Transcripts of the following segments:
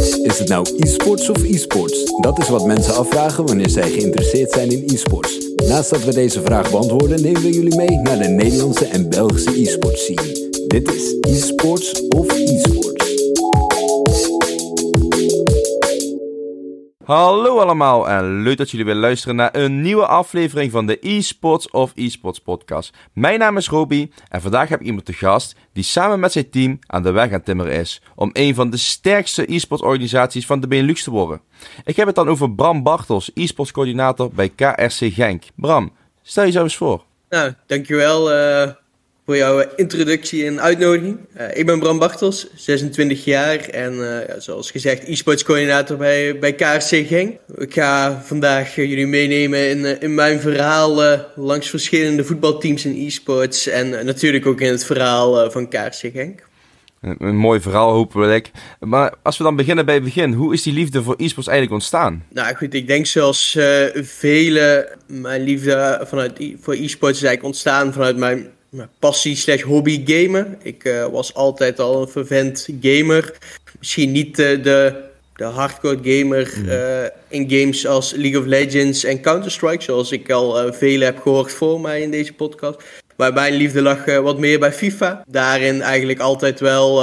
Is het nou e-sports of e-sports? Dat is wat mensen afvragen wanneer zij geïnteresseerd zijn in e-sports. Naast dat we deze vraag beantwoorden, nemen we jullie mee naar de Nederlandse en Belgische e-sports scene. Dit is e-sports of e-sports. Hallo allemaal en leuk dat jullie weer luisteren naar een nieuwe aflevering van de eSports of eSports podcast. Mijn naam is Roby en vandaag heb ik iemand te gast die samen met zijn team aan de weg aan timmeren is om een van de sterkste e-sports organisaties van de Benelux te worden. Ik heb het dan over Bram Bartels, e-sports coördinator bij KRC Genk. Bram, stel jezelf eens voor. Nou, dankjewel uh, voor jouw introductie en uitnodiging. Uh, ik ben Bram Bartels, 26 jaar en uh, ja, zoals gezegd e-sports coördinator bij, bij KRC Genk. Ik ga vandaag jullie meenemen in, in mijn verhaal langs verschillende voetbalteams in e-sports en natuurlijk ook in het verhaal van KRC Genk. Een, een, mooi verhaal hopelijk. Maar als we dan beginnen bij het begin, hoe is die liefde voor e-sports eigenlijk ontstaan? Nou goed, ik denk zoals velen, mijn liefde vanuit, voor e-sports is eigenlijk ontstaan vanuit mijn passie slash hobby gamen. Ik uh, was altijd al een vervent gamer. Misschien niet uh, de, de hardcore gamer uh, in games als League of Legends en Counter-Strike, zoals ik al velen heb gehoord voor mij in deze podcast. Maar mijn liefde lag wat meer bij FIFA. Daarin eigenlijk altijd wel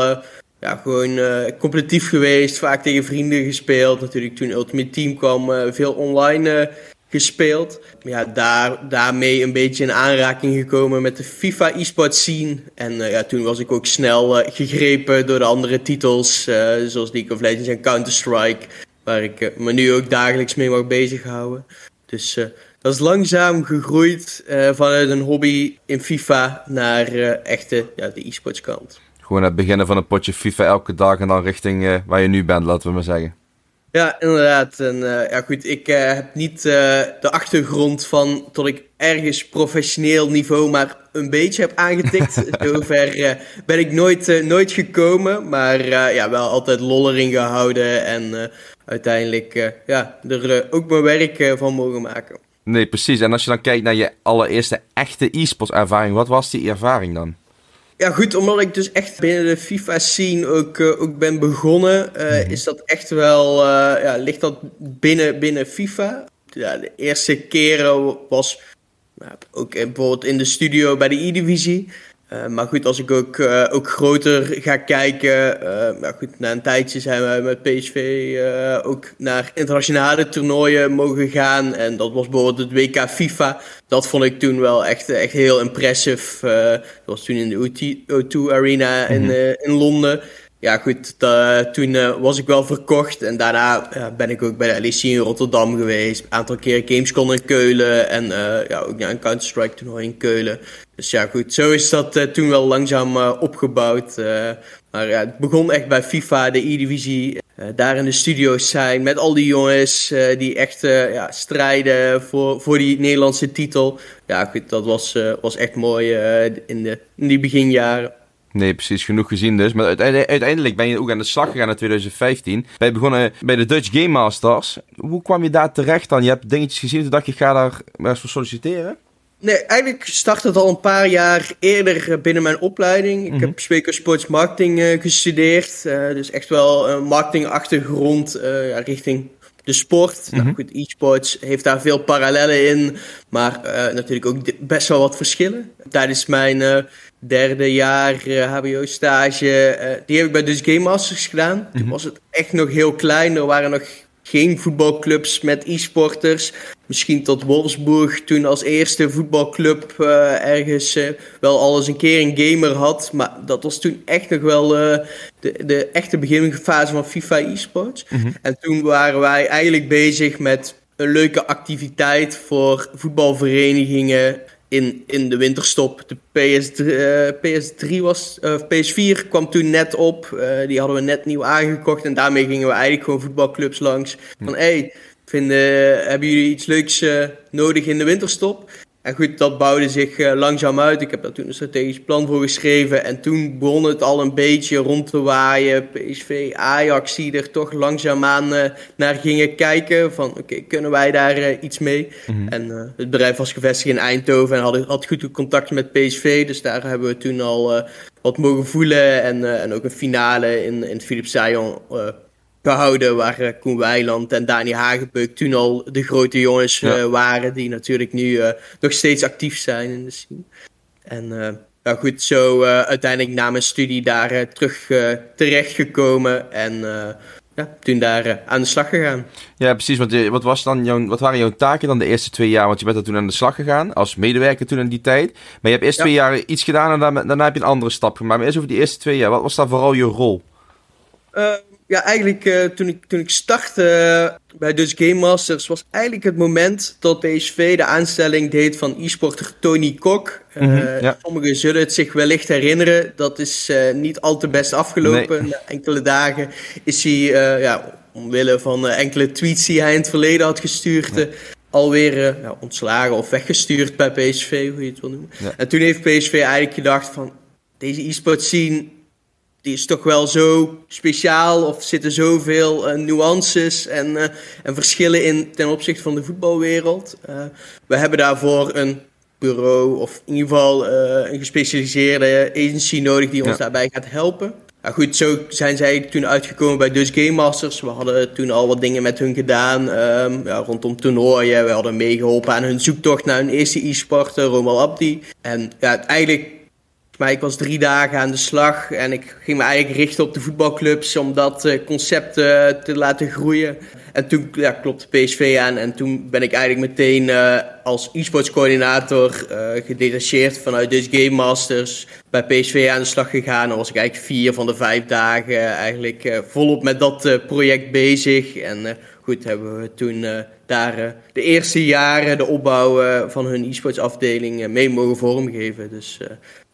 ja, gewoon competitief geweest, vaak tegen vrienden gespeeld. Natuurlijk toen Ultimate Team kwam, veel online gespeeld. Ja, daar, daarmee een beetje in aanraking gekomen met de FIFA e-sport scene. En uh, ja, toen was ik ook snel uh, gegrepen door de andere titels, uh, zoals League of Legends en Counter-Strike, waar ik me nu ook dagelijks mee mag bezighouden. Dus dat is langzaam gegroeid vanuit een hobby in FIFA naar echte ja, de e-sports kant. Gewoon het beginnen van een potje FIFA elke dag en dan richting waar je nu bent, laten we maar zeggen. Ja, inderdaad. En uh, ja, goed, ik uh, heb niet uh, de achtergrond van tot ik ergens professioneel niveau maar een beetje heb aangetikt. Zover ben ik nooit, nooit gekomen, maar ja, wel altijd lol erin gehouden en uiteindelijk ja, er ook mijn werk van mogen maken. Nee, precies. En als je dan kijkt naar je allereerste echte e-sports ervaring, wat was die ervaring dan? Ja, goed, omdat ik dus echt binnen de FIFA-scene ook, uh, ook ben begonnen, uh, is dat echt wel, uh, ja, ligt dat binnen, binnen FIFA. Ja, de eerste keren was ook bijvoorbeeld in de studio bij de E-divisie. Uh, maar goed, als ik ook, uh, ook groter ga kijken. Uh, maar goed, na een tijdje zijn we met PSV ook naar internationale toernooien mogen gaan. En dat was bijvoorbeeld het WK FIFA. Dat vond ik toen wel echt, echt heel impressive. dat was toen in de O2 Arena in, mhm. in Londen. Ja, goed, toen was ik wel verkocht. En daarna ben ik ook bij de LEC in Rotterdam geweest. Een aantal keer Gamescom in Keulen. En ja, ook naar een Counter-Strike toernooi in Keulen. Dus ja, goed, zo is dat uh, toen wel langzaam opgebouwd. Maar ja, het begon echt bij FIFA, de E-divisie. daar in de studio's zijn met al die jongens die echt ja, strijden voor, voor die Nederlandse titel. Ja, goed, dat was, was echt mooi in, de, in die beginjaren. Nee, precies, genoeg gezien dus. Maar uiteindelijk ben je ook aan de slag gegaan in 2015. Ben begonnen bij de Dutch Game Masters. Hoe kwam je daar terecht dan? Je hebt dingetjes gezien, toen dacht je, ga daar maar eens voor solliciteren? Nee, eigenlijk startte het al een paar jaar eerder binnen mijn opleiding. Ik heb mhm. Speaker Sports Marketing uh, gestudeerd. Uh, dus echt wel een marketingachtergrond ja, richting de sport. Nou mhm. goed, e-sports heeft daar veel parallellen in. Maar natuurlijk ook best wel wat verschillen. Tijdens mijn derde jaar HBO-stage, die heb ik bij dus Game Masters gedaan. Toen mhm. was het echt nog heel klein. Er waren nog geen voetbalclubs met e-sporters. Misschien tot Wolfsburg toen als eerste voetbalclub uh, ergens uh, wel alles een keer een gamer had. Maar dat was toen echt nog wel uh, de, de echte beginfase van FIFA e-sports. Mhm. En toen waren wij eigenlijk bezig met een leuke activiteit voor voetbalverenigingen in, in de winterstop. De PS3, uh, PS3 was, uh, PS4 kwam toen net op. Uh, die hadden we net nieuw aangekocht. En daarmee gingen we eigenlijk gewoon voetbalclubs langs. Van hé, hey, vinden, hebben jullie iets leuks nodig in de winterstop? En goed, dat bouwde zich uh, langzaam uit. Ik heb daar toen een strategisch plan voor geschreven. En toen begon het al een beetje rond te waaien. PSV, Ajax, die er toch langzaamaan naar gingen kijken. Van oké, kunnen wij daar iets mee? Mhm. En het bedrijf was gevestigd in Eindhoven en had, had goed contact met PSV. Dus daar hebben we toen al wat mogen voelen. En, en ook een finale in, in het Philips Zion gehouden. Waar Koen Weiland en Dani Hagebeuk toen al de grote jongens waren. Die natuurlijk nu nog steeds actief zijn in de scene. En nou goed, zo uiteindelijk na mijn studie daar terug terechtgekomen. En ja, toen daar uh, aan de slag gegaan. Ja, precies. Want wat, was dan jouw, wat waren jouw taken dan de eerste twee jaar? Want je bent er toen aan de slag gegaan als medewerker toen in die tijd. Maar je hebt eerst twee jaar iets gedaan en daarna, daarna heb je een andere stap gemaakt. Maar eerst over die eerste twee jaar. Wat was daar vooral je rol? Uh, ja, eigenlijk uh, toen, ik, toen ik startte bij Dutch Game Masters was eigenlijk het moment dat PSV de aanstelling deed van e-sporter Tony Kok. Mm Sommigen zullen het zich wellicht herinneren. Dat is uh, niet al te best afgelopen. Na enkele dagen is hij, ja, omwille van enkele tweets die hij in het verleden had gestuurd, ja. alweer ja, ontslagen of weggestuurd bij PSV, hoe je het wil noemen. En toen heeft PSV eigenlijk gedacht van, deze e-sport scene die is toch wel zo speciaal of zitten zoveel uh, nuances en, uh, en verschillen in ten opzichte van de voetbalwereld. Uh, we hebben daarvoor een bureau of in ieder geval een gespecialiseerde agency nodig die ons daarbij gaat helpen. Nou goed, zo zijn zij toen uitgekomen bij Dutch Game Masters. We hadden toen al wat dingen met hun gedaan um, ja, rondom toernooien. We hadden meegeholpen aan hun zoektocht naar hun eerste e-sporter, Romal Abdi. En ja, eigenlijk maar ik was drie dagen aan de slag en ik ging me eigenlijk richten op de voetbalclubs om dat uh, concept uh, te laten groeien. En toen ja, klopte PSV aan en toen ben ik eigenlijk meteen uh, als e-sports coördinator gedetacheerd vanuit Dutch Game Masters bij PSV aan de slag gegaan. Dan was ik eigenlijk vier van de vijf dagen eigenlijk volop met dat project bezig. En goed, hebben we toen daar de eerste jaren de opbouw van hun e-sports afdeling mee mogen vormgeven. Dus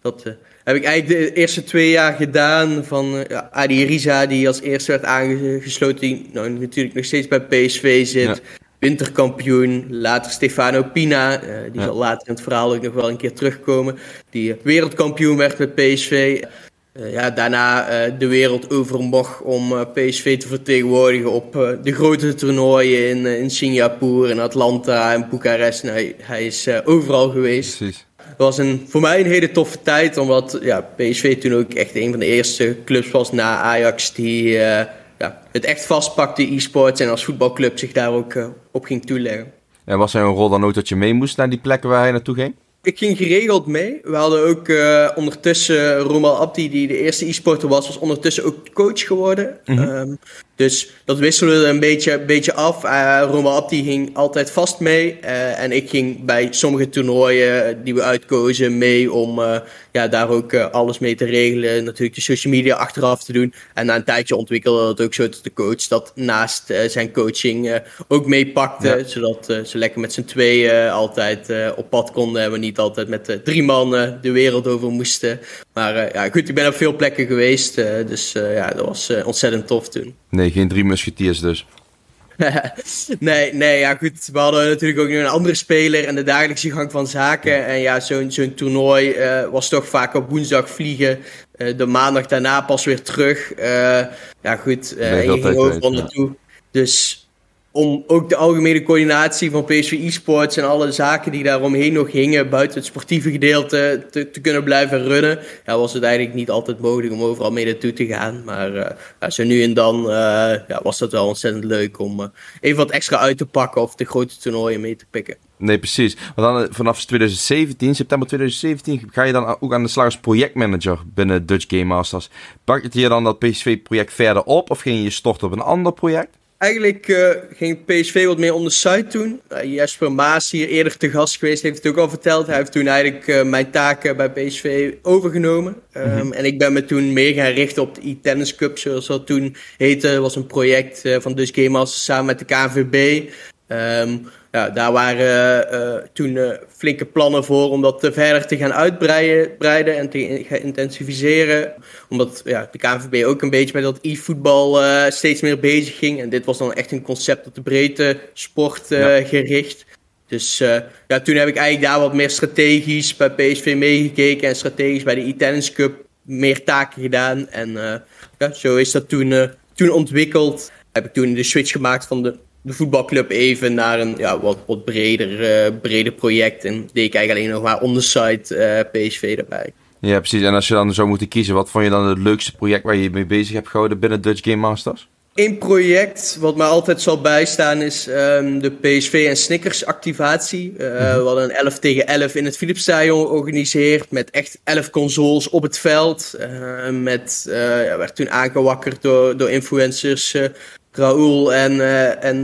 dat uh, heb ik eigenlijk de eerste twee jaar gedaan van uh, Adi Riza, die als eerste werd aangesloten, die nou, natuurlijk nog steeds bij PSV zit. Ja. Winterkampioen, later Stefano Pina, uh, die ja. zal later in het verhaal ook nog wel een keer terugkomen. Die wereldkampioen werd met PSV. ja, daarna de wereld over mocht om PSV te vertegenwoordigen op de grote toernooien in, in Singapore, in Atlanta en Boekarest. Nou, hij is overal geweest. Precies. Was een, voor mij een hele toffe tijd, omdat ja, PSV toen ook echt een van de eerste clubs was na Ajax die uh, ja, het echt vastpakte e-sports en als voetbalclub zich daar ook uh, op ging toeleggen. En was een rol dan ook dat je mee moest naar die plekken waar hij naartoe ging? Ik ging geregeld mee. We hadden ook uh, ondertussen Romal Abdi, die de eerste e-sporter was, was ondertussen ook coach geworden. Mm -hmm. um, dus dat wisselde een beetje, beetje af. Uh, Roma Abdi ging altijd vast mee. Uh, en ik ging bij sommige toernooien die we uitkozen mee om ja, daar ook alles mee te regelen. Natuurlijk de social media achteraf te doen. En na een tijdje ontwikkelde het ook zo dat de coach dat naast zijn coaching ook meepakte. Ja. Zodat ze lekker met z'n tweeën altijd op pad konden. En we niet altijd met drie mannen de wereld over moesten. Maar ja, goed, ik ben op veel plekken geweest. dus ja, dat was ontzettend tof toen. Nee, geen drie musketiers dus. nee, nee, ja goed. We hadden natuurlijk ook nog een andere speler en de dagelijkse gang van zaken. En ja, zo'n zo'n toernooi uh, was toch vaak op woensdag vliegen. Uh, de maandag daarna pas weer terug. Uh, ja goed, uh, je ging overal naartoe. Dus om ook de algemene coördinatie van PSV e-sports en alle zaken die daaromheen nog hingen, buiten het sportieve gedeelte, te, te, kunnen blijven runnen, ja, was het eigenlijk niet altijd mogelijk om overal mee naartoe te gaan. Maar ja, zo nu en dan uh, ja, was dat wel ontzettend leuk om uh, even wat extra uit te pakken of de grote toernooien mee te pikken. Nee, precies. Want dan vanaf 2017, september 2017, ga je dan ook aan de slag als projectmanager binnen Dutch Game Masters. Pak je dan dat PSV-project verder op of ging je je storten op een ander project? Eigenlijk uh, ging PSV wat meer on the side doen. Uh, Jesper Maas, hier eerder te gast geweest, heeft het ook al verteld. Hij heeft toen eigenlijk uh, mijn taken bij PSV overgenomen. Um, mm -hmm. En ik ben me toen meer gaan richten op de e-tennis cup, zoals dat toen heette. Dat was een project van Dutch Game Masters samen met de KNVB. Um, ja, daar waren uh, toen uh, flinke plannen voor om dat verder te gaan uitbreiden en te gaan intensiveren. Omdat ja, de KNVB ook een beetje met dat e-voetbal uh, steeds meer bezig ging. En dit was dan echt een concept op de breedte sport ja. gericht. Dus ja, toen heb ik eigenlijk daar wat meer strategisch bij PSV meegekeken en strategisch bij de e-tennis cup meer taken gedaan. En ja, zo is dat toen, toen ontwikkeld. Heb ik toen de switch gemaakt van de de voetbalclub even naar een ja, wat, wat breder, uh, breder project. En deed ik eigenlijk alleen nog maar onderside uh, PSV erbij. Ja, precies. En als je dan zou moeten kiezen, wat vond je dan het leukste project waar je mee bezig hebt gehouden binnen Dutch Game Masters? Eén project wat mij altijd zal bijstaan is um, de PSV en Snickers activatie. Uh. We hadden een 11 tegen 11 in het Philipsstadion georganiseerd. Met echt 11 consoles op het veld. Uh, met, uh, ja, werd toen aangewakkerd door, door influencers Raoul en, en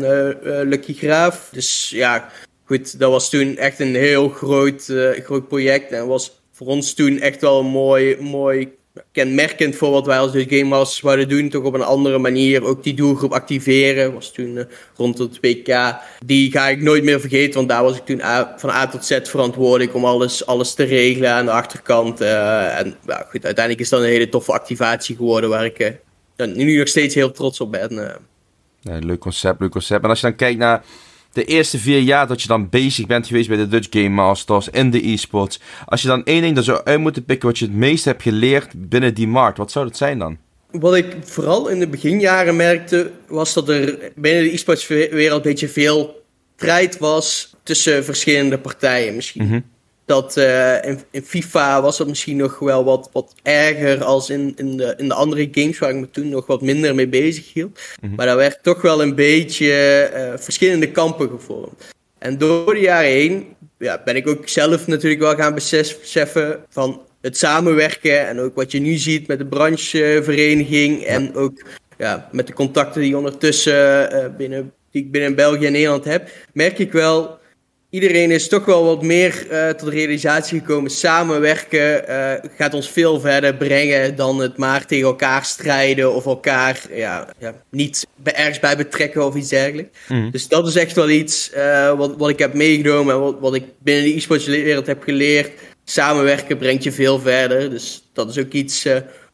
Lucky Graaf. Dus ja, goed, dat was toen echt een heel groot, groot project. En was voor ons toen echt wel een mooi, mooi kenmerkend voor wat wij als de Game Masters zouden doen. Toch op een andere manier ook die doelgroep activeren. Was toen uh, rond het WK. Die ga ik nooit meer vergeten, want daar was ik toen van A tot Z verantwoordelijk om alles, alles te regelen aan de achterkant. En ja, goed, uiteindelijk is dat een hele toffe activatie geworden waar ik uh, nu nog steeds heel trots op ben. Nee, leuk concept, leuk concept. En als je dan kijkt naar de eerste vier jaar dat je dan bezig bent geweest bij de Dutch Game Masters in de e-sports. Als je dan één ding er zou uit moeten pikken wat je het meest hebt geleerd binnen die markt, wat zou dat zijn dan? Wat ik vooral in de beginjaren merkte, was dat er binnen de e-sports wereld een beetje veel strijd was tussen verschillende partijen. Misschien mhm. Dat uh, in, in, FIFA was dat misschien nog wel wat, wat erger als in, in, de, in de andere games waar ik me toen nog wat minder mee bezig hield. Mhm. Maar daar werd toch wel een beetje uh, verschillende kampen gevormd. En door de jaren heen ja, ben ik ook zelf natuurlijk wel gaan beseffen van het samenwerken. En ook wat je nu ziet met de branchevereniging. En ook ja, met de contacten die ondertussen uh, binnen, die ik binnen België en Nederland heb. Merk ik wel iedereen is toch wel wat meer uh, tot realisatie gekomen. Samenwerken uh, gaat ons veel verder brengen dan het maar tegen elkaar strijden of elkaar ja, ja niet ergens bij betrekken of iets dergelijks. Mhm. Dus dat is echt wel iets uh, wat, wat ik heb meegenomen en wat, wat ik binnen de e-sportswereld heb geleerd. Samenwerken brengt je veel verder. Dus dat is ook iets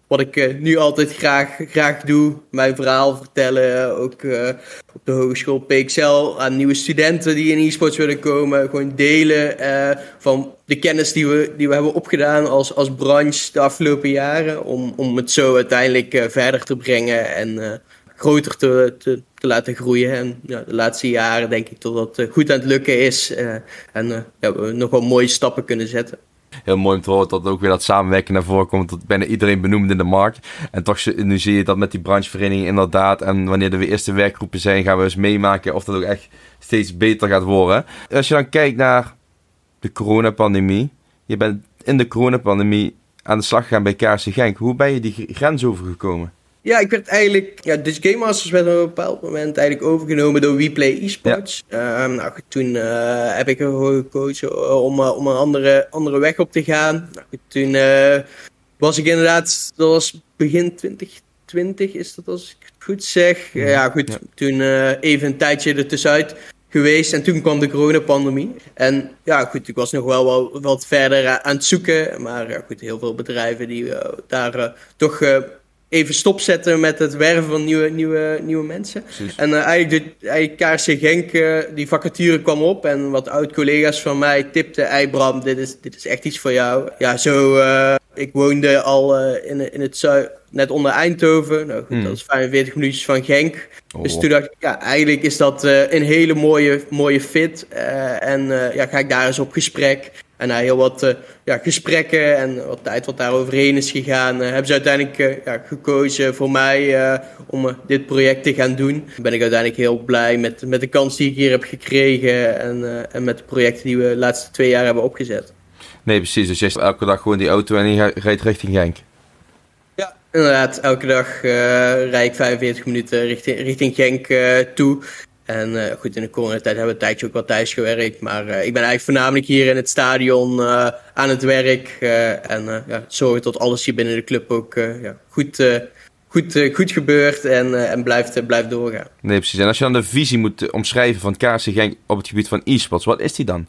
wat ik uh, nu altijd graag, graag doe. Mijn verhaal vertellen. Ook uh, op de Hogeschool PXL aan nieuwe studenten die in e-sports willen komen. Gewoon delen uh, van de kennis die we, die we hebben opgedaan als, als branche de afgelopen jaren. Om, om het zo uiteindelijk verder te brengen en groter te, te, te, laten groeien. En ja, de laatste jaren denk ik dat dat goed aan het lukken is. en ja, we nog wel mooie stappen kunnen zetten heel mooi om te horen dat ook weer dat samenwerken naar voren komt. Dat bijna iedereen benoemd in de markt. En toch nu zie je dat met die branchevereniging inderdaad. En wanneer er weer eerste werkgroepen zijn, gaan we eens meemaken of dat ook echt steeds beter gaat worden. Als je dan kijkt naar de coronapandemie. Je bent in de coronapandemie aan de slag gegaan bij KC Genk. Hoe ben je die grens overgekomen? Ja, ik werd eigenlijk... Ja, Dutch Game Masters werd op een bepaald moment eigenlijk overgenomen door WePlay Esports. Ja. Ehm, nou, toen uh, heb ik ervoor gekozen eh, om, uh, om een andere, andere weg op te gaan. Nou, toen was ik inderdaad... Dat was begin 2020 is dat als ik het goed zeg. Ja, ja goed. Ja. Toen even een tijdje ertussenuit geweest. En toen kwam de coronapandemie. En ja, goed, ik was nog wel wat, wat verder aan het zoeken. Maar ja, goed, heel veel bedrijven die daar toch even stopzetten met het werven van nieuwe, nieuwe, nieuwe mensen. En uh, eigenlijk, de, eigenlijk KRC Genk, uh, die vacature kwam op en wat oud-collega's van mij tipten, ei Bram, dit is, dit is echt iets voor jou. Ja, zo, uh, ik woonde al in, in het zuid, net onder Eindhoven, nou goed, hmm. dat is 45 minuutjes van Genk. Oh. Dus toen dacht ik, ja, eigenlijk is dat een hele mooie, mooie fit. en ja, ga ik daar eens op gesprek. En na heel wat uh, ja, gesprekken en wat tijd wat daar overheen is gegaan, uh, hebben ze uiteindelijk uh, ja, gekozen voor mij om dit project te gaan doen. Ben ik uiteindelijk heel blij met, met de kans die ik hier heb gekregen en, en met de projecten die we de laatste twee jaar hebben opgezet. Nee, precies. Dus je hebt elke dag gewoon die auto en je rijdt richting Genk. Ja, inderdaad. Elke dag rijd ik 45 minuten richting, richting Genk toe. En uh, goed, in de coronatijd hebben we een tijdje ook wel thuis gewerkt. Maar uh, ik ben eigenlijk voornamelijk hier in het stadion uh, aan het werk. en ja, zorgen dat alles hier binnen de club ook ja, goed, goed, goed gebeurt en, en blijft, blijft doorgaan. Nee, precies. En als je dan de visie moet omschrijven van KC Genk op het gebied van e-sports, wat is die dan?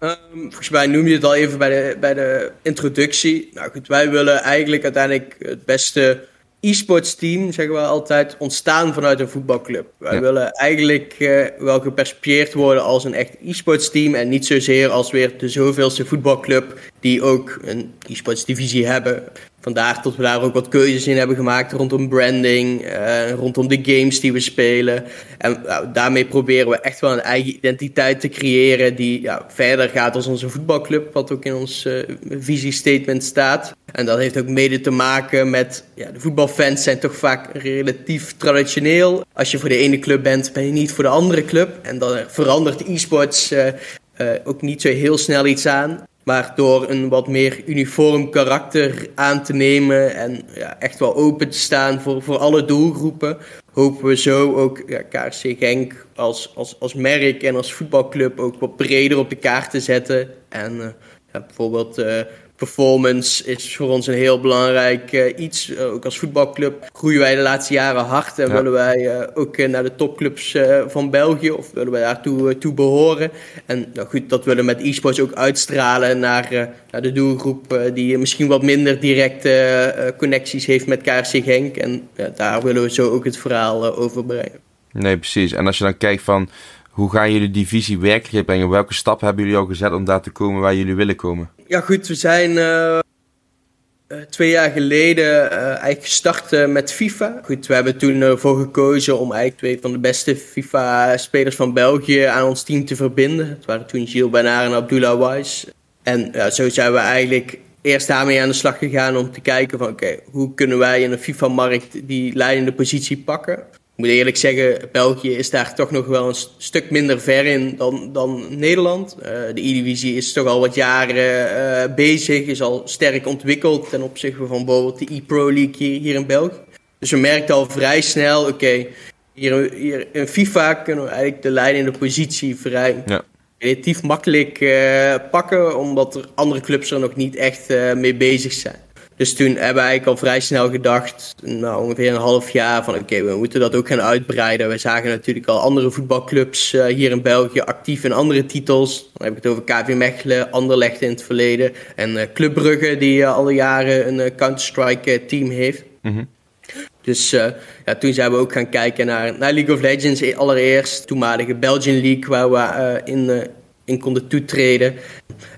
Um, volgens mij noem je het al even bij de, bij de introductie. Nou goed, wij willen eigenlijk uiteindelijk het beste e-sports team, zeggen we altijd, ontstaan vanuit een voetbalclub. Wij willen eigenlijk uh, wel gepercipieerd worden als een echt e-sports team en niet zozeer als weer de zoveelste voetbalclub die ook een e-sports divisie hebben. Vandaar dat we daar ook wat keuzes in hebben gemaakt rondom branding, uh, rondom de games die we spelen. En daarmee proberen we echt wel een eigen identiteit te creëren die ja, verder gaat als onze voetbalclub, wat ook in ons uh, visiestatement staat. En dat heeft ook mede te maken met, ja, de voetbalfans zijn toch vaak relatief traditioneel. Als je voor de ene club bent, ben je niet voor de andere club. En dan verandert e-sports uh, ook niet zo heel snel iets aan. Maar door een wat meer uniform karakter aan te nemen en ja, echt wel open te staan voor, voor alle doelgroepen, hopen we zo ook ja, KRC Genk als, als, als merk en als voetbalclub ook wat breder op de kaart te zetten. En uh, ja, bijvoorbeeld uh, performance is voor ons een heel belangrijk uh, iets. Uh, ook als voetbalclub groeien wij de laatste jaren hard en ja. willen wij uh, ook naar de topclubs van België of willen wij daartoe toe behoren. En nou goed, dat willen we met e-sports ook uitstralen naar, naar de doelgroep die misschien wat minder directe connecties heeft met KRC Genk. En daar willen we zo ook het verhaal over brengen. Nee, precies. En als je dan kijkt van hoe gaan jullie die visie werkelijk brengen? Welke stappen hebben jullie al gezet om daar te komen waar jullie willen komen? Ja, goed, we zijn uh, twee jaar geleden uh, eigenlijk gestart met FIFA. Goed, we hebben toen ervoor gekozen om eigenlijk twee van de beste FIFA-spelers van België aan ons team te verbinden. Het waren toen Gilles Bernard en Abdullah Wise. En ja, zo zijn we eigenlijk eerst daarmee aan de slag gegaan om te kijken van oké, hoe kunnen wij in de FIFA-markt die leidende positie pakken? Ik moet eerlijk zeggen, België is daar toch nog wel een stuk minder ver in dan, dan Nederland. Uh, de E-divisie is toch al wat jaren uh, bezig, is al sterk ontwikkeld ten opzichte van bijvoorbeeld de E-Pro League hier, hier in België. Dus we merkten al vrij snel, oké, okay, hier, hier, in FIFA kunnen we eigenlijk de leidende positie vrij ja. relatief makkelijk uh, pakken, omdat er andere clubs er nog niet echt mee bezig zijn. Dus toen hebben we eigenlijk al vrij snel gedacht, nou ongeveer een half jaar, van oké, we moeten dat ook gaan uitbreiden. We zagen natuurlijk al andere voetbalclubs uh, hier in België actief in andere titels. Dan heb ik het over KV Mechelen, Anderlecht in het verleden. En uh, Club Brugge, die uh, alle jaren een Counter-Strike team heeft. Mm -hmm. Dus ja, toen zijn we ook gaan kijken naar, naar League of Legends allereerst. Toenmalige Belgian League, waar we in, in konden toetreden.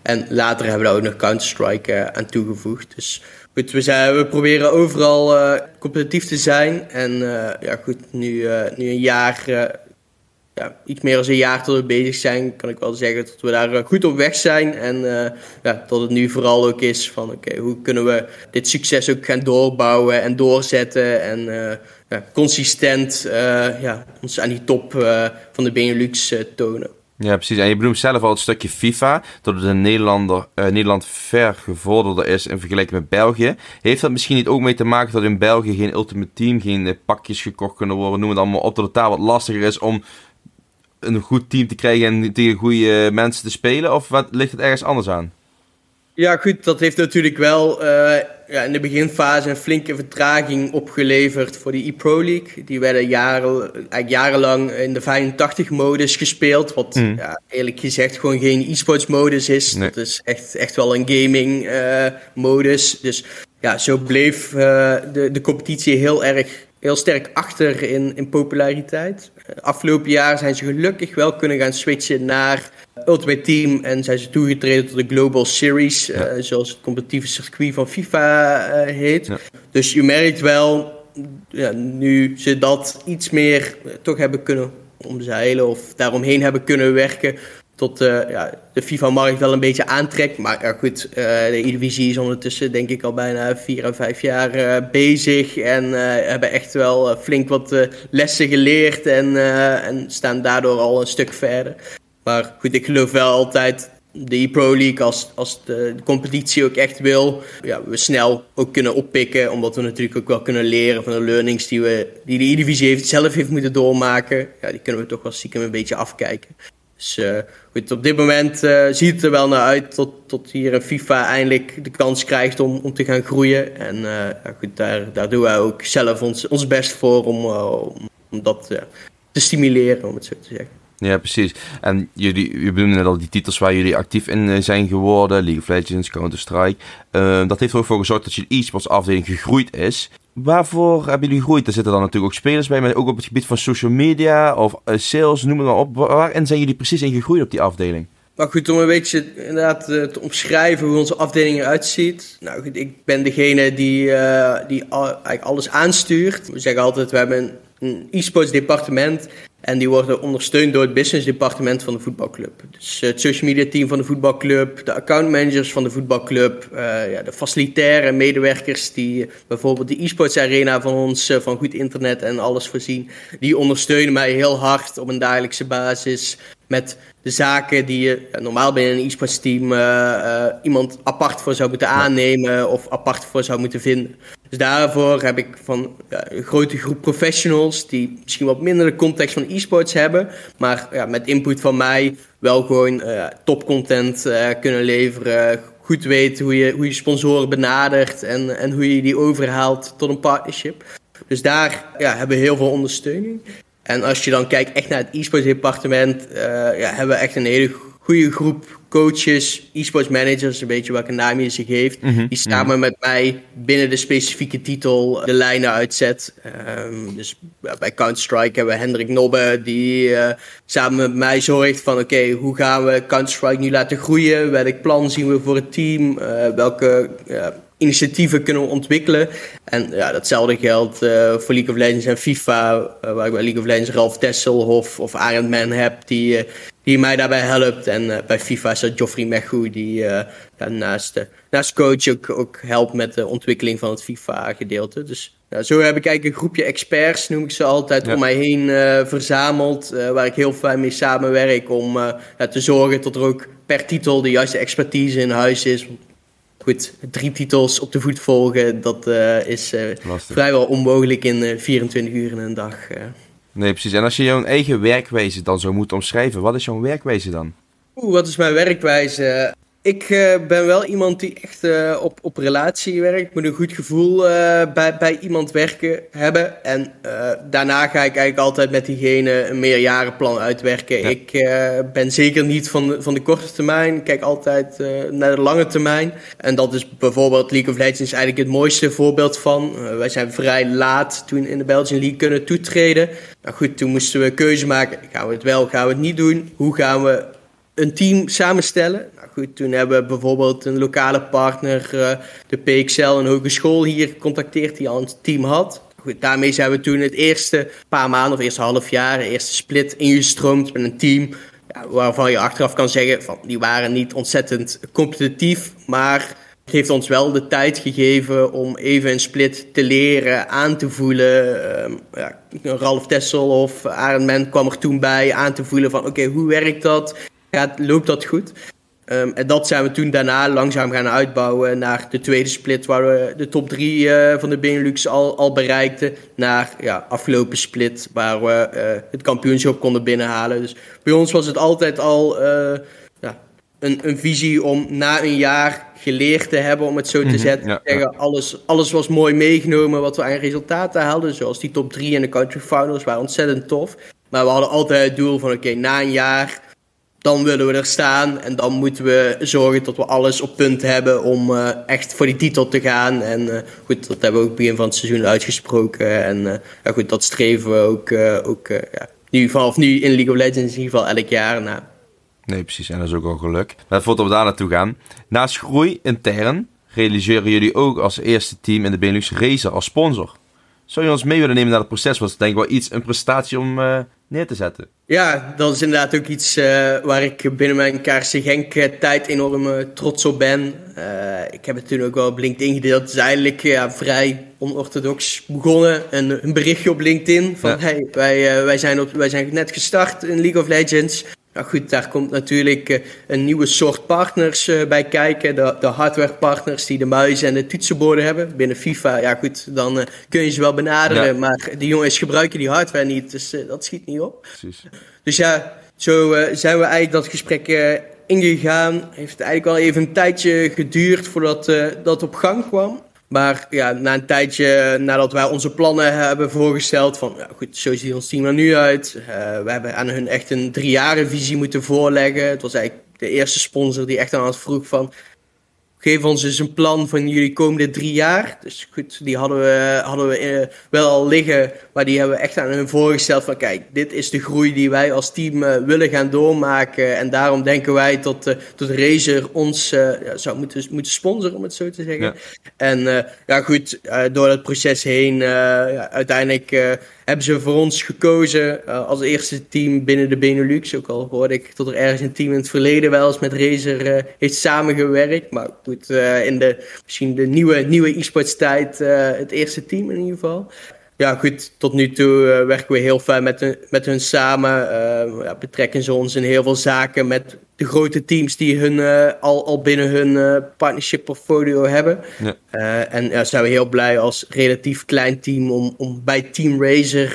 En later hebben we daar ook nog Counter-Strike aan toegevoegd. Dus we, proberen overal uh, competitief te zijn. En uh, ja, goed, nu, uh, nu een jaar, ja, iets meer dan een jaar tot we bezig zijn, kan ik wel zeggen dat we daar goed op weg zijn. En ja, dat het nu vooral ook is van, oké, hoe kunnen we dit succes ook gaan doorbouwen en doorzetten. En ja, consistent ja, ons aan die top van de Benelux tonen. Ja, precies. En je benoemt zelf al het stukje FIFA, dat het in Nederlander, uh, Nederland ver gevorderder is in vergelijking met België. Heeft dat misschien niet ook mee te maken dat in België geen Ultimate Team, geen uh, pakjes gekocht kunnen worden, noem het allemaal op, dat het daar wat lastiger is om een goed team te krijgen en tegen goede mensen te spelen? Of wat, ligt het ergens anders aan? Ja, goed, dat heeft natuurlijk wel uh, ja, in de beginfase een flinke vertraging opgeleverd voor die e-Pro League. Die werden jaren, eigenlijk jarenlang in de 85-modus gespeeld. Wat mm. ja, eerlijk gezegd gewoon geen e-sports-modus is. Nee. Dat is echt, echt wel een gaming-modus. Uh, dus ja, zo bleef uh, de, de competitie heel erg heel sterk achter in, in populariteit. Afgelopen jaar zijn ze gelukkig wel kunnen gaan switchen naar Ultimate Team en zijn ze toegetreden tot de Global Series, ja. uh, zoals het competitieve circuit van FIFA uh, heet. Ja. Dus je merkt wel, ja, nu ze dat iets meer uh, toch hebben kunnen omzeilen of daaromheen hebben kunnen werken, tot ja, de FIFA-markt wel een beetje aantrekt. Maar ja, goed, de Eredivisie is ondertussen denk ik al bijna vier en vijf jaar bezig en hebben echt wel flink wat lessen geleerd en, en staan daardoor al een stuk verder. Maar goed, ik geloof wel altijd de e-Pro League, als, als de, de, competitie ook echt wil, ja, we snel ook kunnen oppikken. Omdat we natuurlijk ook wel kunnen leren van de learnings die, we, die de E-divisie heeft, zelf heeft moeten doormaken. Ja, die kunnen we toch wel stiekem een beetje afkijken. Dus uh, goed, op dit moment uh, ziet het er wel naar uit tot, tot hier FIFA eindelijk de kans krijgt om, om te gaan groeien. En uh, ja, goed, daar, daar doen wij ook zelf ons, ons best voor om, om, dat te stimuleren, om het zo te zeggen. Ja, precies. En jullie, je benoemde net al die titels waar jullie actief in eh, zijn geworden. League of Legends, Counter-Strike. Dat heeft er ook voor gezorgd dat je e-sports afdeling gegroeid is. Waarvoor hebben jullie gegroeid? Er zitten dan natuurlijk ook spelers bij, maar ook op het gebied van social media of uh, sales, noem maar op. Waarin zijn jullie precies in gegroeid op die afdeling? Maar goed, om een beetje inderdaad eh, te omschrijven hoe onze afdeling eruit ziet. Nou ik ben degene die, uh, die eigenlijk alles aanstuurt. We zeggen altijd, we hebben een e-sports departement. En die worden ondersteund door het business departement van de voetbalclub. Dus het social media team van de voetbalclub, de accountmanagers van de voetbalclub, uh, ja, de facilitaire medewerkers die bijvoorbeeld de e-sports arena van ons van goed internet en alles voorzien. Die ondersteunen mij heel hard op een dagelijkse basis met de zaken die je normaal binnen een e-sports team uh, iemand apart voor zou moeten aannemen of apart voor zou moeten vinden. Dus daarvoor heb ik van een grote groep professionals die misschien wat minder de context van e-sports hebben, maar ja, met input van mij wel gewoon uh, topcontent kunnen leveren. Goed weten hoe je, hoe je sponsoren benadert en, en hoe je die overhaalt tot een partnership. Dus daar ja, hebben we heel veel ondersteuning. En als je dan kijkt echt naar het e-sports departement, uh, ja, hebben we echt een hele goede groep coaches, e-sports managers, een beetje welke naam je ze geeft, mm -hmm. die samen met mij binnen de specifieke titel de lijnen uitzet. Um, dus bij Counter-Strike hebben we Hendrik Nobbe, die uh, samen met mij zorgt van oké, okay, hoe gaan we Counter-Strike nu laten groeien? Welk plan zien we voor het team? Uh, welke initiatieven kunnen we ontwikkelen. En ja, datzelfde geldt voor League of Legends en FIFA, waar ik bij League of Legends Ralf Tesselhoff of Arend Man heb, die, die mij daarbij helpt. En bij FIFA is dat Joffrey Mechou, die ja, naast, naast coach ook, ook helpt met de ontwikkeling van het FIFA-gedeelte. Dus ja, zo heb ik eigenlijk een groepje experts, noem ik ze altijd, ja. om mij heen verzameld, waar ik heel fijn mee samenwerk om te zorgen dat er ook per titel de juiste expertise in huis is goed, drie titels op de voet volgen, dat is vrijwel onmogelijk in uh, 24 uur in een dag. Nee, precies. En als je jouw eigen werkwijze dan zo moet omschrijven, wat is jouw werkwijze dan? Oeh, wat is mijn werkwijze? Ik uh, ben wel iemand die echt uh, op, op relatie werkt. Moet een goed gevoel uh, bij, bij iemand werken hebben. En daarna ga ik eigenlijk altijd met diegene een meerjarenplan uitwerken. Ja. Ik ben zeker niet van de, van de korte termijn. Ik kijk altijd naar de lange termijn. En dat is bijvoorbeeld League of Legends eigenlijk het mooiste voorbeeld van. wij zijn vrij laat toen in de Belgian League kunnen toetreden. Nou goed, toen moesten we keuze maken. Gaan we het wel, gaan we het niet doen? Hoe gaan we een team samenstellen? Goed, toen hebben we bijvoorbeeld een lokale partner, uh, de PXL, een hogeschool hier gecontacteerd die al een team had. Goed, daarmee zijn we toen het eerste paar maanden of eerste half jaar, de eerste split ingestroomd met een team ja, waarvan je achteraf kan zeggen van die waren niet ontzettend competitief, maar het heeft ons wel de tijd gegeven om even een split te leren, aan te voelen. Uh, ja, Ralf Tessel of Arend kwam er toen bij aan te voelen van oké, hoe werkt dat? Gaat, loopt dat goed? Um, en dat zijn we toen daarna langzaam gaan uitbouwen naar de tweede split, waar we de top drie uh, van de Benelux al, al bereikten. Naar ja, afgelopen split, waar we uh, het kampioenschap konden binnenhalen. Dus bij ons was het altijd al uh, ja, een, een visie om na een jaar geleerd te hebben, om het zo te mm -hmm, zetten. Ja, alles, alles was mooi meegenomen wat we aan resultaten haalden. Zoals die top drie en de country finals waren ontzettend tof. Maar we hadden altijd het doel van oké, okay, na een jaar dan willen we er staan. En dan moeten we zorgen dat we alles op punt hebben om uh, echt voor die titel te gaan. En uh, goed, dat hebben we ook begin van het seizoen uitgesproken. En uh, ja, goed, dat streven we ook, ook ja, vanaf nu in League of Legends in ieder geval elk jaar na. Nee, precies. En dat is ook al geluk. Maar voordat we daar naartoe gaan. Naast groei intern realiseren jullie ook als eerste team in de Benelux Racer als sponsor. Zou je ons mee willen nemen naar het proces? Was denk ik wel iets, een prestatie om neer te zetten. Ja, dat is inderdaad ook iets uh, waar ik binnen mijn KRC Genk tijd enorm uh, trots op ben. Uh, ik heb het toen ook wel op LinkedIn gedeeld. Het is eigenlijk ja, vrij onorthodox begonnen. Een, een berichtje op LinkedIn van ja. hey, wij, wij, zijn op, wij zijn net gestart in League of Legends. Nou goed, daar komt natuurlijk uh, een nieuwe soort partners uh, bij kijken. De, de hardwarepartners die de muizen en de toetsenborden hebben. Binnen FIFA, ja goed, dan uh, kun je ze wel benaderen. Ja. Maar die jongens gebruiken die hardware niet, dus dat schiet niet op. Precies. Dus ja, zo zijn we eigenlijk dat gesprek ingegaan. Heeft het eigenlijk wel even een tijdje geduurd voordat dat op gang kwam. Maar ja, na een tijdje nadat wij onze plannen hebben voorgesteld, van ja, goed, zo ziet ons team er nu uit. Uh, we hebben aan hun echt een drie jaren visie moeten voorleggen. Het was eigenlijk de eerste sponsor die echt aan ons vroeg van, geef ons eens een plan van jullie komende drie jaar. Dus goed, die hadden we, hadden we eh, wel al liggen, maar die hebben we echt aan hun voorgesteld van kijk, dit is de groei die wij als team uh, willen gaan doormaken. En daarom denken wij dat, uh, dat Razer ons ja, zou moeten, moeten sponsoren, om het zo te zeggen. Ja. En ja goed, door dat proces heen, ja, uiteindelijk hebben ze voor ons gekozen als eerste team binnen de Benelux. Ook al hoorde ik dat er ergens een team in het verleden wel eens met Razer heeft samengewerkt. Maar goed, uh, in de, misschien de nieuwe, nieuwe e-sports tijd het eerste team in ieder geval. Ja, goed, tot nu toe werken we heel fijn met, hun, met hun samen. ja, betrekken ze ons in heel veel zaken met de grote teams die hun al, al binnen hun partnership portfolio hebben. Ja. en ja, zijn we heel blij als relatief klein team om, om bij Team Razer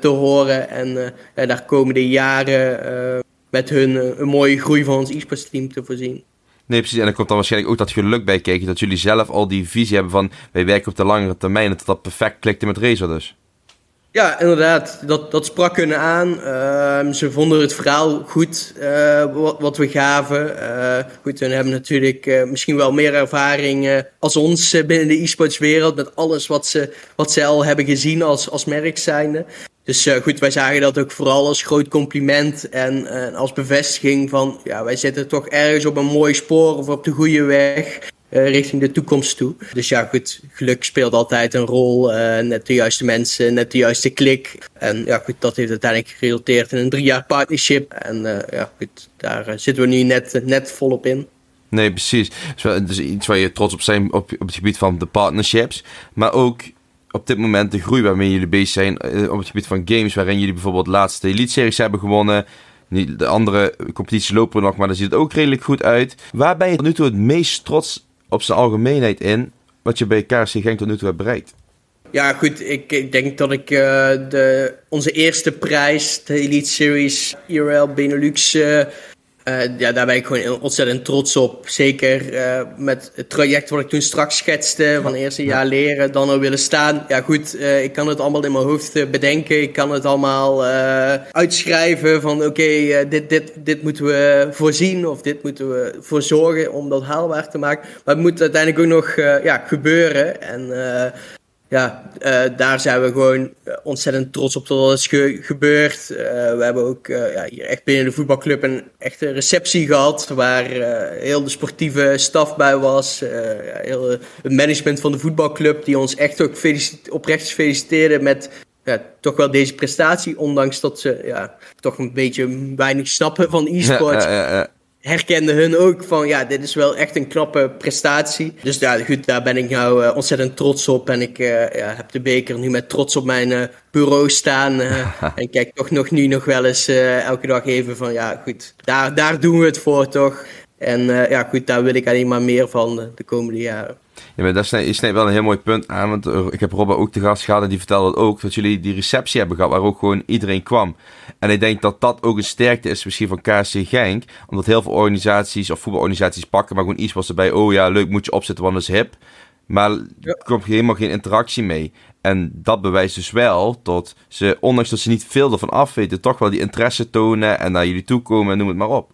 te horen. En daar komende jaren met hun een mooie groei van ons e-sports team te voorzien. Nee, precies. En er komt dan waarschijnlijk ook dat geluk bij kijken. Dat jullie zelf al die visie hebben van wij werken op de langere termijn. En dat dat perfect klikte met Razer dus. Ja, inderdaad. Dat, dat sprak hun aan. Uh, ze vonden het verhaal goed uh, wat, wat, we gaven. Uh, goed, hun hebben natuurlijk eh, misschien wel meer ervaring als ons binnen de e-sports wereld. Met alles wat ze, wat ze al hebben gezien als, als merk zijnde. Dus goed, wij zagen dat ook vooral als groot compliment en als bevestiging van ja, wij zitten toch ergens op een mooi spoor of op de goede weg uh, richting de toekomst toe. Dus ja, goed, geluk speelt altijd een rol. net de juiste mensen, net de juiste klik. En ja, goed, dat heeft uiteindelijk geresulteerd in een drie jaar partnership. En ja, goed, daar zitten we nu net, net volop in. Nee, precies. Dus iets waar je trots op zijn op, op het gebied van de partnerships. Maar ook op dit moment de groei waarmee jullie bezig zijn op het gebied van games, waarin jullie bijvoorbeeld laatste Elite Series hebben gewonnen. De andere competities lopen nog, maar daar ziet het ook redelijk goed uit. Waar ben je tot nu toe het meest trots op zijn algemeenheid in, wat je bij KRC Genk tot nu toe hebt bereikt? Ja, goed. Ik, denk dat ik uh, de, onze eerste prijs, de Elite Series IRL Benelux, uh, uh, ja, daar ben ik gewoon ontzettend trots op. Zeker uh, met het traject wat ik toen straks schetste. Van eerst een jaar leren, dan er willen staan. Ja goed, uh, ik kan het allemaal in mijn hoofd bedenken. Ik kan het allemaal uitschrijven van oké, okay, dit, dit, dit moeten we voorzien. Of dit moeten we voor zorgen om dat haalbaar te maken. Maar het moet uiteindelijk ook nog ja, gebeuren. En ja, uh, daar zijn we gewoon eh, ontzettend trots op dat dat is ge gebeurd. Uh, we hebben ook uh, ja, hier echt binnen de voetbalclub een echte receptie gehad. Waar heel de sportieve staf bij was. ja, heel het management van de voetbalclub. Die ons echt ook oprecht feliciteerde met ja, toch wel deze prestatie. Ondanks dat ze ja, toch een beetje weinig snappen van e-sport. Ja, herkenden hun ook van ja, dit is wel echt een knappe prestatie. Dus ja, goed, daar ben ik nou uh, ontzettend trots op. En ik uh, ja, heb de beker nu met trots op mijn uh, bureau staan. en kijk toch nog nu nog wel eens elke dag even van ja, goed, daar, daar doen we het voor toch. En ja, goed, daar wil ik alleen maar meer van de komende jaren. Ja, maar dat is, je wel een heel mooi punt aan. Want ik heb Robba ook te gast gehad en die vertelde ook dat jullie die receptie hebben gehad waar ook gewoon iedereen kwam. En ik denk dat dat ook een sterkte is misschien van KC Genk. Omdat heel veel organisaties of voetbalorganisaties pakken maar gewoon iets was erbij. Oh ja, leuk moet je opzetten, want dat is hip. Maar er komt helemaal geen interactie mee. En dat bewijst dus wel dat ze, ondanks dat ze niet veel ervan af weten, toch wel die interesse tonen en naar jullie toe komen en noem het maar op.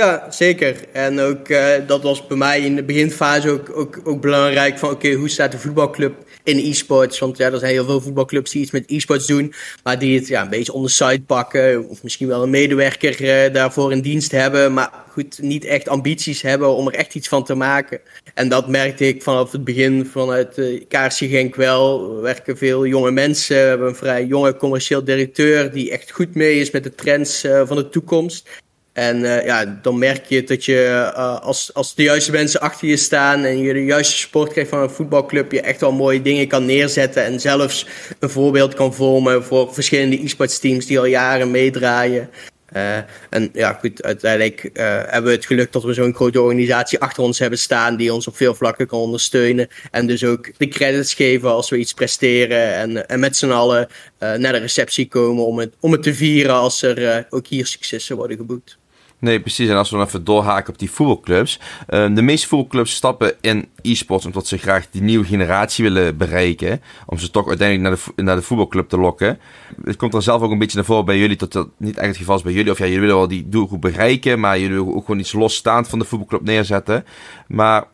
Ja, zeker. En ook uh, dat was bij mij in de beginfase ook, ook, ook belangrijk van oké, hoe staat de voetbalclub in e-sports? Want ja, er zijn heel veel voetbalclubs die iets met e-sports doen, maar die het ja, een beetje on the side pakken. Of misschien wel een medewerker uh, daarvoor in dienst hebben, maar goed, niet echt ambities hebben om er echt iets van te maken. En dat merkte ik vanaf het begin vanuit uh, Kaarsje Genk wel. We werken veel jonge mensen, we hebben een vrij jonge commercieel directeur die echt goed mee is met de trends van de toekomst. En uh, ja, dan merk je dat je uh, als, als de juiste mensen achter je staan en je de juiste support krijgt van een voetbalclub, je echt wel mooie dingen kan neerzetten en zelfs een voorbeeld kan vormen voor verschillende e-sports teams die al jaren meedraaien. Uh, en ja, goed, uiteindelijk hebben we het geluk dat we zo'n grote organisatie achter ons hebben staan die ons op veel vlakken kan ondersteunen. En dus ook de credits geven als we iets presteren en, en met z'n allen naar de receptie komen om het, om het te vieren als er ook hier successen worden geboekt. Nee, precies. En als we dan even doorhaken op die voetbalclubs. Uh, de meeste voetbalclubs stappen in e-sports omdat ze graag die nieuwe generatie willen bereiken. Om ze toch uiteindelijk naar de, naar de voetbalclub te lokken. Het komt er zelf ook een beetje naar voren bij jullie dat dat niet echt het geval is bij jullie. Of ja, jullie willen wel die doelgroep bereiken, maar jullie willen ook gewoon iets losstaand van de voetbalclub neerzetten. Maar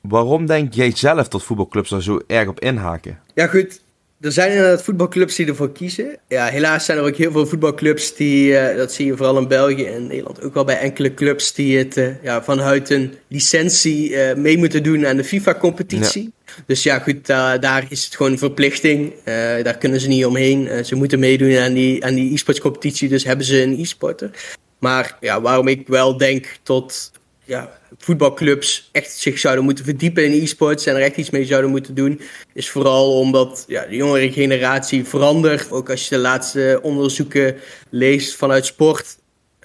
waarom denk jij zelf dat voetbalclubs daar zo erg op inhaken? Ja, goed. Er zijn inderdaad voetbalclubs die ervoor kiezen. Ja, helaas zijn er ook heel veel voetbalclubs die, uh, dat zie je vooral in België en Nederland, ook wel bij enkele clubs die het uh, ja, vanuit een licentie uh, mee moeten doen aan de FIFA-competitie. Ja. Dus ja, goed, daar is het gewoon een verplichting. daar kunnen ze niet omheen. ze moeten meedoen aan die, aan die e-sports competitie, dus hebben ze een e-sporter. Maar ja, waarom ik wel denk tot ja, voetbalclubs echt zich zouden moeten verdiepen in e-sports en er echt iets mee zouden moeten doen, is vooral omdat ja, de jongere generatie verandert. Ook als je de laatste onderzoeken leest vanuit sport.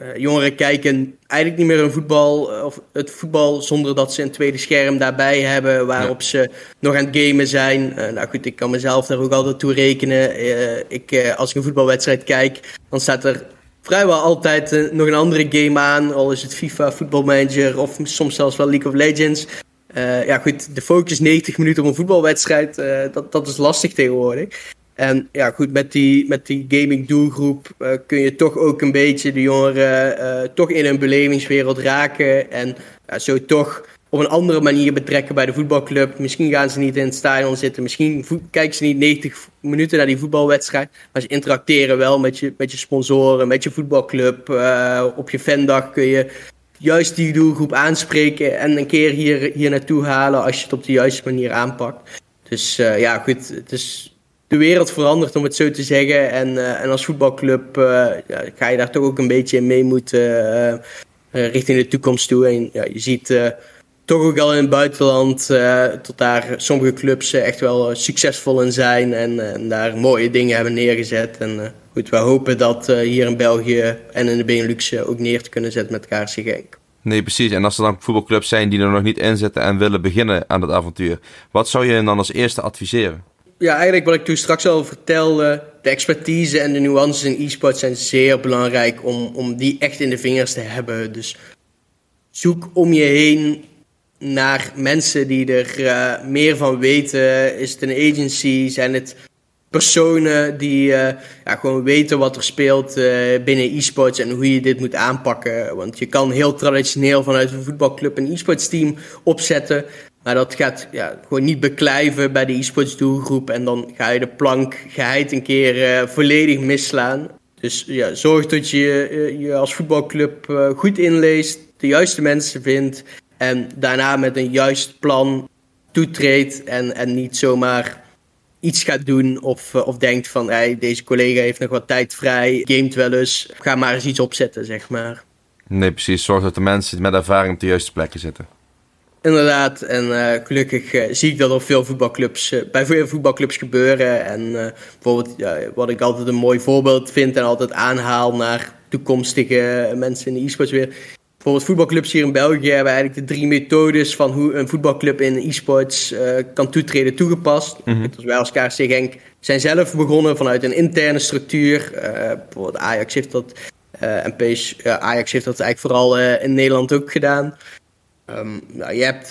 Uh, jongeren kijken eigenlijk niet meer een voetbal, eh, of het voetbal zonder dat ze een tweede scherm daarbij hebben waarop ze nog aan het gamen zijn. Uh, nou goed, ik kan mezelf daar ook altijd toe rekenen. ik, als ik een voetbalwedstrijd kijk, dan staat er vrijwel altijd uh, nog een andere game aan. Al is het FIFA, Football Manager of soms zelfs wel League of Legends. Uh, ja goed, de focus 90 minuten op een voetbalwedstrijd, uh, dat, dat is lastig tegenwoordig. En ja goed, met die, met die gaming doelgroep kun je toch ook een beetje de jongeren toch in een belevingswereld raken. En zo toch op een andere manier betrekken bij de voetbalclub. Misschien gaan ze niet in het stadion zitten. Misschien kijken ze niet 90 minuten naar die voetbalwedstrijd. Maar ze interacteren wel met je, met je sponsoren, met je voetbalclub. Uh, op je fandag kun je juist die doelgroep aanspreken en een keer hier, hier naartoe halen als je het op de juiste manier aanpakt. Dus uh, ja, goed. Het is, de wereld verandert om het zo te zeggen. En, uh, en als voetbalclub ja, ga je daar toch ook een beetje in mee moeten richting de toekomst toe. En ja, je ziet toch ook al in het buitenland, uh, tot daar sommige clubs echt wel uh, succesvol in zijn en, en, daar mooie dingen hebben neergezet. En goed, we hopen dat hier in België en in de Benelux ook neer te kunnen zetten met KRC Genk. Nee, precies. En als er dan voetbalclubs zijn die er nog niet in zitten en willen beginnen aan dat avontuur, wat zou je dan als eerste adviseren? Ja, eigenlijk wat ik toen straks al vertelde, de expertise en de nuances in e-sport zijn zeer belangrijk om, om die echt in de vingers te hebben. Dus zoek om je heen naar mensen die er uh, meer van weten? Is het een agency? Zijn het personen die uh, ja, gewoon weten wat er speelt uh, binnen e-sports en hoe je dit moet aanpakken? Want je kan heel traditioneel vanuit een voetbalclub een e-sports team opzetten. Maar dat gaat ja, gewoon niet beklijven bij de e-sports doelgroep. En dan ga je de plank geheid een keer volledig misslaan. Dus ja, zorg dat je je als voetbalclub goed inleest, de juiste mensen vindt en daarna met een juist plan toetreedt en, en niet zomaar iets gaat doen of, eh, of denkt van hey, deze collega heeft nog wat tijd vrij, gamet wel eens, ga maar eens iets opzetten, zeg maar. Nee, precies. Zorg dat de mensen met ervaring op de juiste plekken zitten. Inderdaad, en uh, gelukkig uh, zie ik dat op veel voetbalclubs, uh, bij veel voetbalclubs gebeuren. En bijvoorbeeld, wat ik altijd een mooi voorbeeld vind en altijd aanhaal naar toekomstige mensen in de e-sports weer, bijvoorbeeld voetbalclubs hier in België hebben eigenlijk de drie methodes van hoe een voetbalclub in e-sports uh, kan toetreden toegepast. Mm -hmm. wij als KRC Genk zijn zelf begonnen vanuit een interne structuur. Uh, bijvoorbeeld Ajax heeft dat, uh, en PS, Ajax heeft dat eigenlijk vooral in Nederland ook gedaan. Um, nou, je hebt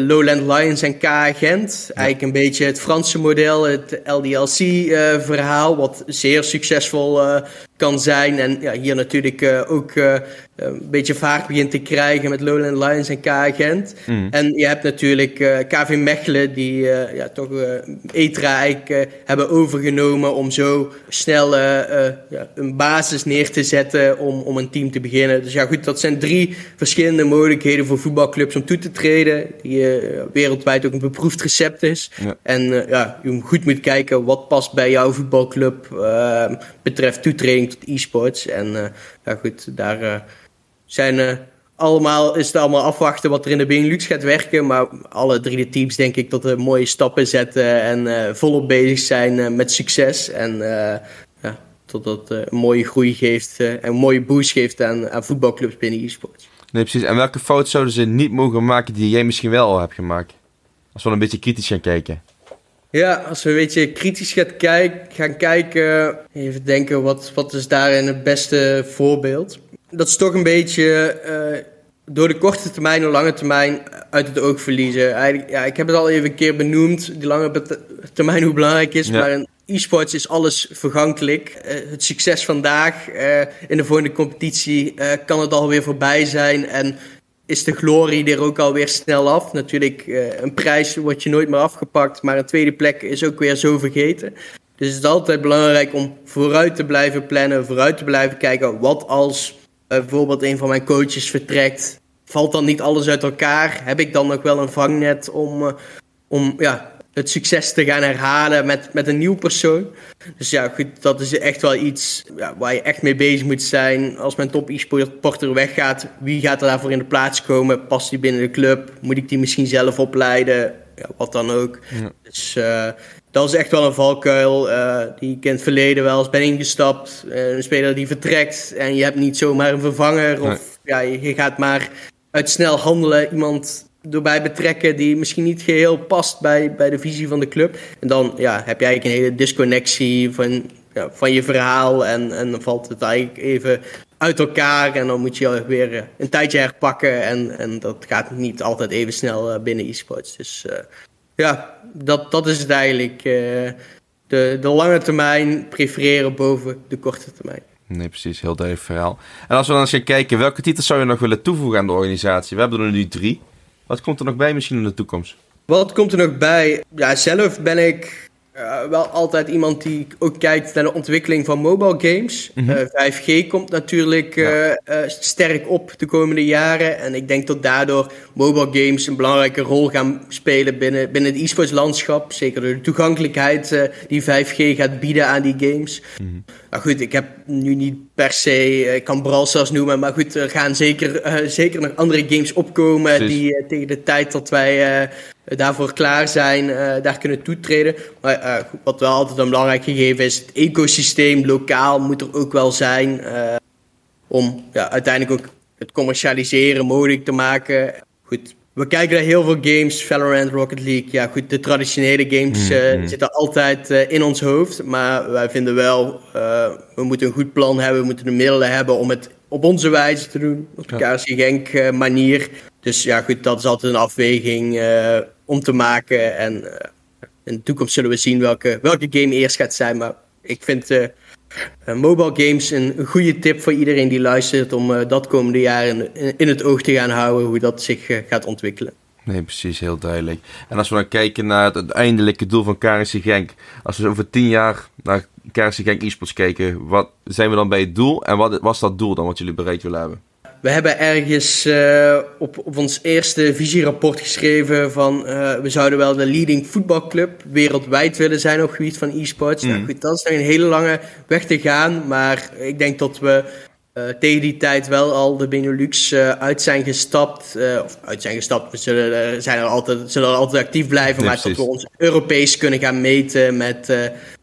Lowland Lions en K Gent. Eigenlijk een beetje het Franse model, het LDLC-verhaal, wat zeer succesvol kan zijn. En ja, hier natuurlijk ook eh, een beetje vaart begint te krijgen met Lowland Lions en K Gent. Mm. En je hebt natuurlijk uh, eh, KV Mechelen, die ja, toch ETRA eigenlijk hebben overgenomen om zo snel ja, een basis neer te zetten om, om een team te beginnen. Dus ja, goed, dat zijn drie verschillende mogelijkheden voor voetbalclubs om toe te treden. Die wereldwijd ook een beproefd recept is. Ja. En ja, je goed moet kijken wat past bij jouw voetbalclub betreft toetreding tot e-sports. En ja, goed, daar zijn uh, allemaal, is het allemaal afwachten wat er in de Benelux gaat werken. Maar alle drie de teams denk ik dat er mooie stappen zetten en uh, volop bezig zijn uh, met succes. En ja, tot dat een mooie groei geeft en een mooie boost geeft aan, aan voetbalclubs binnen e-sports. Nee, precies. En welke fouten zouden ze niet mogen maken die jij misschien wel al hebt gemaakt? Als we een beetje kritisch gaan kijken. Ja, als we een beetje kritisch gaan, kijk, gaan kijken, even denken wat, wat is daarin het beste voorbeeld. dat is toch een beetje door de korte termijn en lange termijn uit het oog verliezen. Eigenlijk, ja, ik heb het al even een keer benoemd, die lange termijn hoe belangrijk is. Maar in e-sports is alles vergankelijk. Uh, het succes vandaag uh, in de volgende competitie kan het alweer voorbij zijn. En is de glorie er ook alweer snel af. Natuurlijk, een prijs wordt je nooit meer afgepakt. Maar een tweede plek is ook weer zo vergeten. Dus het is altijd belangrijk om vooruit te blijven plannen. Vooruit te blijven kijken. Wat als bijvoorbeeld een van mijn coaches vertrekt, valt dan niet alles uit elkaar? Heb ik dan nog wel een vangnet om, uh, om ja, het succes te gaan herhalen met, met een nieuw persoon? Dus ja, goed, dat is echt wel iets ja, waar je echt mee bezig moet zijn. Als mijn top e-sporter weggaat, wie gaat er daarvoor in de plaats komen? Past die binnen de club? Moet ik die misschien zelf opleiden? Ja, wat dan ook. Ja. Dus uh, dat is echt wel een valkuil uh, die ik in het verleden wel eens ben ingestapt. Uh, een speler die vertrekt en je hebt niet zomaar een vervanger. Of ja, je, gaat maar uit snel handelen iemand erbij betrekken die misschien niet geheel past bij, bij de visie van de club. En dan ja, heb je eigenlijk een hele disconnectie van, ja, van je verhaal. En, en dan valt het eigenlijk even uit elkaar. En dan moet je weer eh, een tijdje herpakken. En, en dat gaat niet altijd even snel binnen e-sports. Dus ja, dat, dat is het eigenlijk. De, de lange termijn prefereren boven de korte termijn. Nee, precies. Heel duidelijk verhaal. En als we dan eens gaan kijken, welke titels zou je nog willen toevoegen aan de organisatie? We hebben er nu drie. Wat komt er nog bij misschien in de toekomst? Wat komt er nog bij? Ja, zelf ben ik uh, wel altijd iemand die ook kijkt naar de ontwikkeling van mobile games. Mm -hmm. uh, 5G komt natuurlijk uh, sterk op de komende jaren. En ik denk dat daardoor mobile games een belangrijke rol gaan spelen binnen, binnen het e-sports landschap. Zeker door de toegankelijkheid die 5G gaat bieden aan die games. Mm -hmm. Nou goed, ik heb nu niet per se, ik kan Brawl zelfs noemen, maar goed, er gaan zeker, zeker nog andere games opkomen Precies. die tegen de tijd dat wij daarvoor klaar zijn, daar kunnen toetreden. Maar wat wel altijd een belangrijk gegeven is, het ecosysteem lokaal moet er ook wel zijn om ja, uiteindelijk ook het commercialiseren mogelijk te maken. Goed, we kijken naar heel veel games, Valorant, Rocket League. Ja, goed, de traditionele games mm, mm. zitten altijd in ons hoofd. Maar wij vinden wel, we moeten een goed plan hebben, we moeten de middelen hebben om het op onze wijze te doen. Op de ja. KRC Genk manier. Dus ja, goed, dat is altijd een afweging om te maken. En uh, in de toekomst zullen we zien welke, welke game eerst gaat zijn. Maar ik vind uh, mobile games een, goede tip voor iedereen die luistert om uh, dat komende jaar in, in, het oog te gaan houden hoe dat zich gaat ontwikkelen. Nee, precies, heel duidelijk. En als we dan kijken naar het uiteindelijke doel van KRC Genk, als we over tien jaar naar KRC Genk eSports kijken, wat zijn we dan bij het doel en wat was dat doel dan wat jullie bereikt willen hebben? We hebben ergens uh, op, op ons eerste visierapport geschreven van uh, we zouden wel de leading voetbalclub wereldwijd willen zijn op het gebied van e-sports. Mm. Nou, goed, dat is nog een hele lange weg te gaan, maar ik denk dat we uh, tegen die tijd wel al de Benelux uit zijn gestapt. of uit zijn gestapt, we zullen, zijn er altijd, zullen er altijd actief blijven, nee, maar precies. dat we ons Europees kunnen gaan meten met,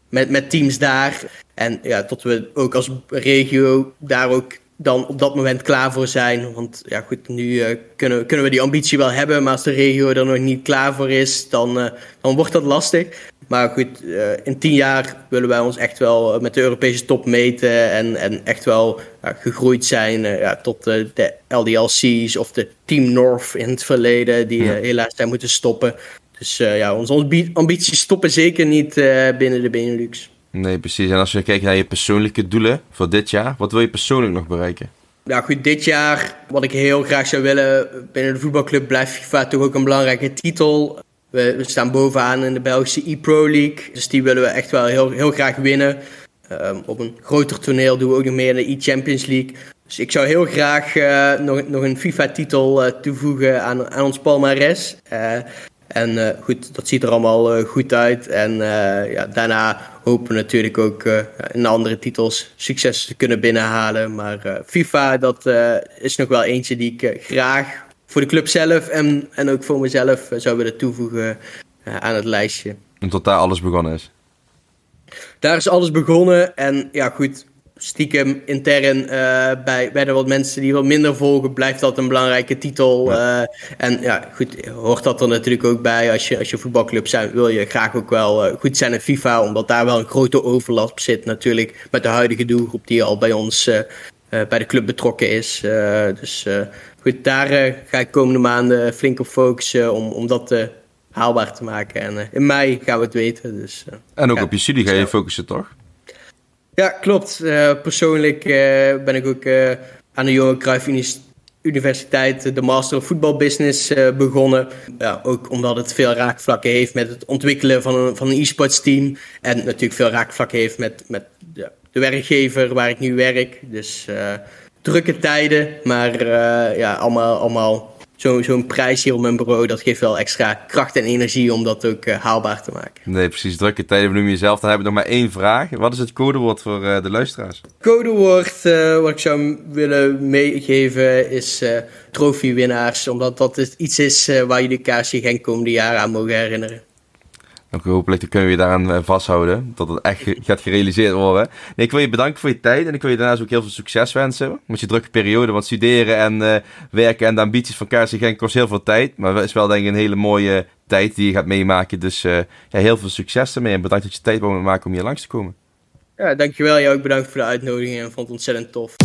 met, met teams daar. En ja, tot we ook als regio daar ook dan op dat moment klaar voor zijn. Want ja, goed, nu uh, kunnen, kunnen we die ambitie wel hebben, maar als de regio er nog niet klaar voor is, dan, uh, dan wordt dat lastig. Maar goed, uh, in tien jaar willen wij ons echt wel met de Europese top meten en, en echt wel gegroeid zijn ja, tot de LDLC's of de Team North in het verleden, die helaas zijn moeten stoppen. Dus ja, onze ambities stoppen zeker niet binnen de Benelux. Nee, precies. En als je kijkt naar je persoonlijke doelen voor dit jaar, wat wil je persoonlijk nog bereiken? Ja, goed, dit jaar, wat ik heel graag zou willen binnen de voetbalclub, blijft FIFA toch ook een belangrijke titel. We, staan bovenaan in de Belgische e-Pro League, dus die willen we echt wel heel, heel graag winnen. Um, op een groter toneel doen we ook nog meer in de e-Champions League. Dus ik zou heel graag uh, nog, nog een FIFA-titel uh, toevoegen aan, aan ons palmarès. Uh, en goed, dat ziet er allemaal goed uit. En ja, daarna hopen natuurlijk ook in andere titels succes te kunnen binnenhalen. Maar FIFA, dat is nog wel eentje die ik graag voor de club zelf en, en ook voor mezelf zou willen toevoegen aan het lijstje. En tot daar alles begonnen is? Daar is alles begonnen. En ja, goed, stiekem intern uh, bij, bij de wat mensen die wat minder volgen, blijft dat een belangrijke titel. Ja. Uh, en ja, goed, hoort dat er natuurlijk ook bij. Als je, als je voetbalclub zijn, wil je graag ook wel uh, goed zijn in FIFA, omdat daar wel een grote overlap zit natuurlijk met de huidige doelgroep die al bij ons bij de club betrokken is. dus goed, daar ga ik komende maanden flink op focussen om, om dat haalbaar te maken. En in mei gaan we het weten. Dus, en ook op je studie ga je focussen, toch? Ja, klopt. persoonlijk ben ik ook aan de Johan Cruijff Universiteit de Master of Football Business begonnen. Ja, ook omdat het veel raakvlakken heeft met het ontwikkelen van een, van een e-sports team. En natuurlijk veel raakvlakken heeft met, met de, de werkgever waar ik nu werk. Dus drukke tijden, maar ja, allemaal, allemaal zo'n zo'n prijs hier op mijn bureau, dat geeft wel extra kracht en energie om dat ook uh, haalbaar te maken. Nee, precies. Drukke tijden benoem je jezelf. Dan heb ik nog maar één vraag. Wat is het codewoord voor uh, de luisteraars? Codewoord uh, wat ik zou willen meegeven is trofeewinnaars. Omdat dat iets is waar jullie KC Genk komende jaren aan mogen herinneren. Dan hopelijk kunnen we je daaraan eh, vasthouden. Dat het echt gaat gerealiseerd worden. Nee, ik wil je bedanken voor je tijd. En ik wil je daarnaast ook heel veel succes wensen. Met je drukke periode. Want studeren en uh, werken en de ambities van KC Genk kost heel veel tijd. Maar het is wel denk ik een hele mooie tijd die je gaat meemaken. Dus uh, ja, heel veel succes ermee. En bedankt dat je tijd wou maken om hier langs te komen. Ja, dankjewel. Jou ook bedankt voor de uitnodiging. En vond het ontzettend tof.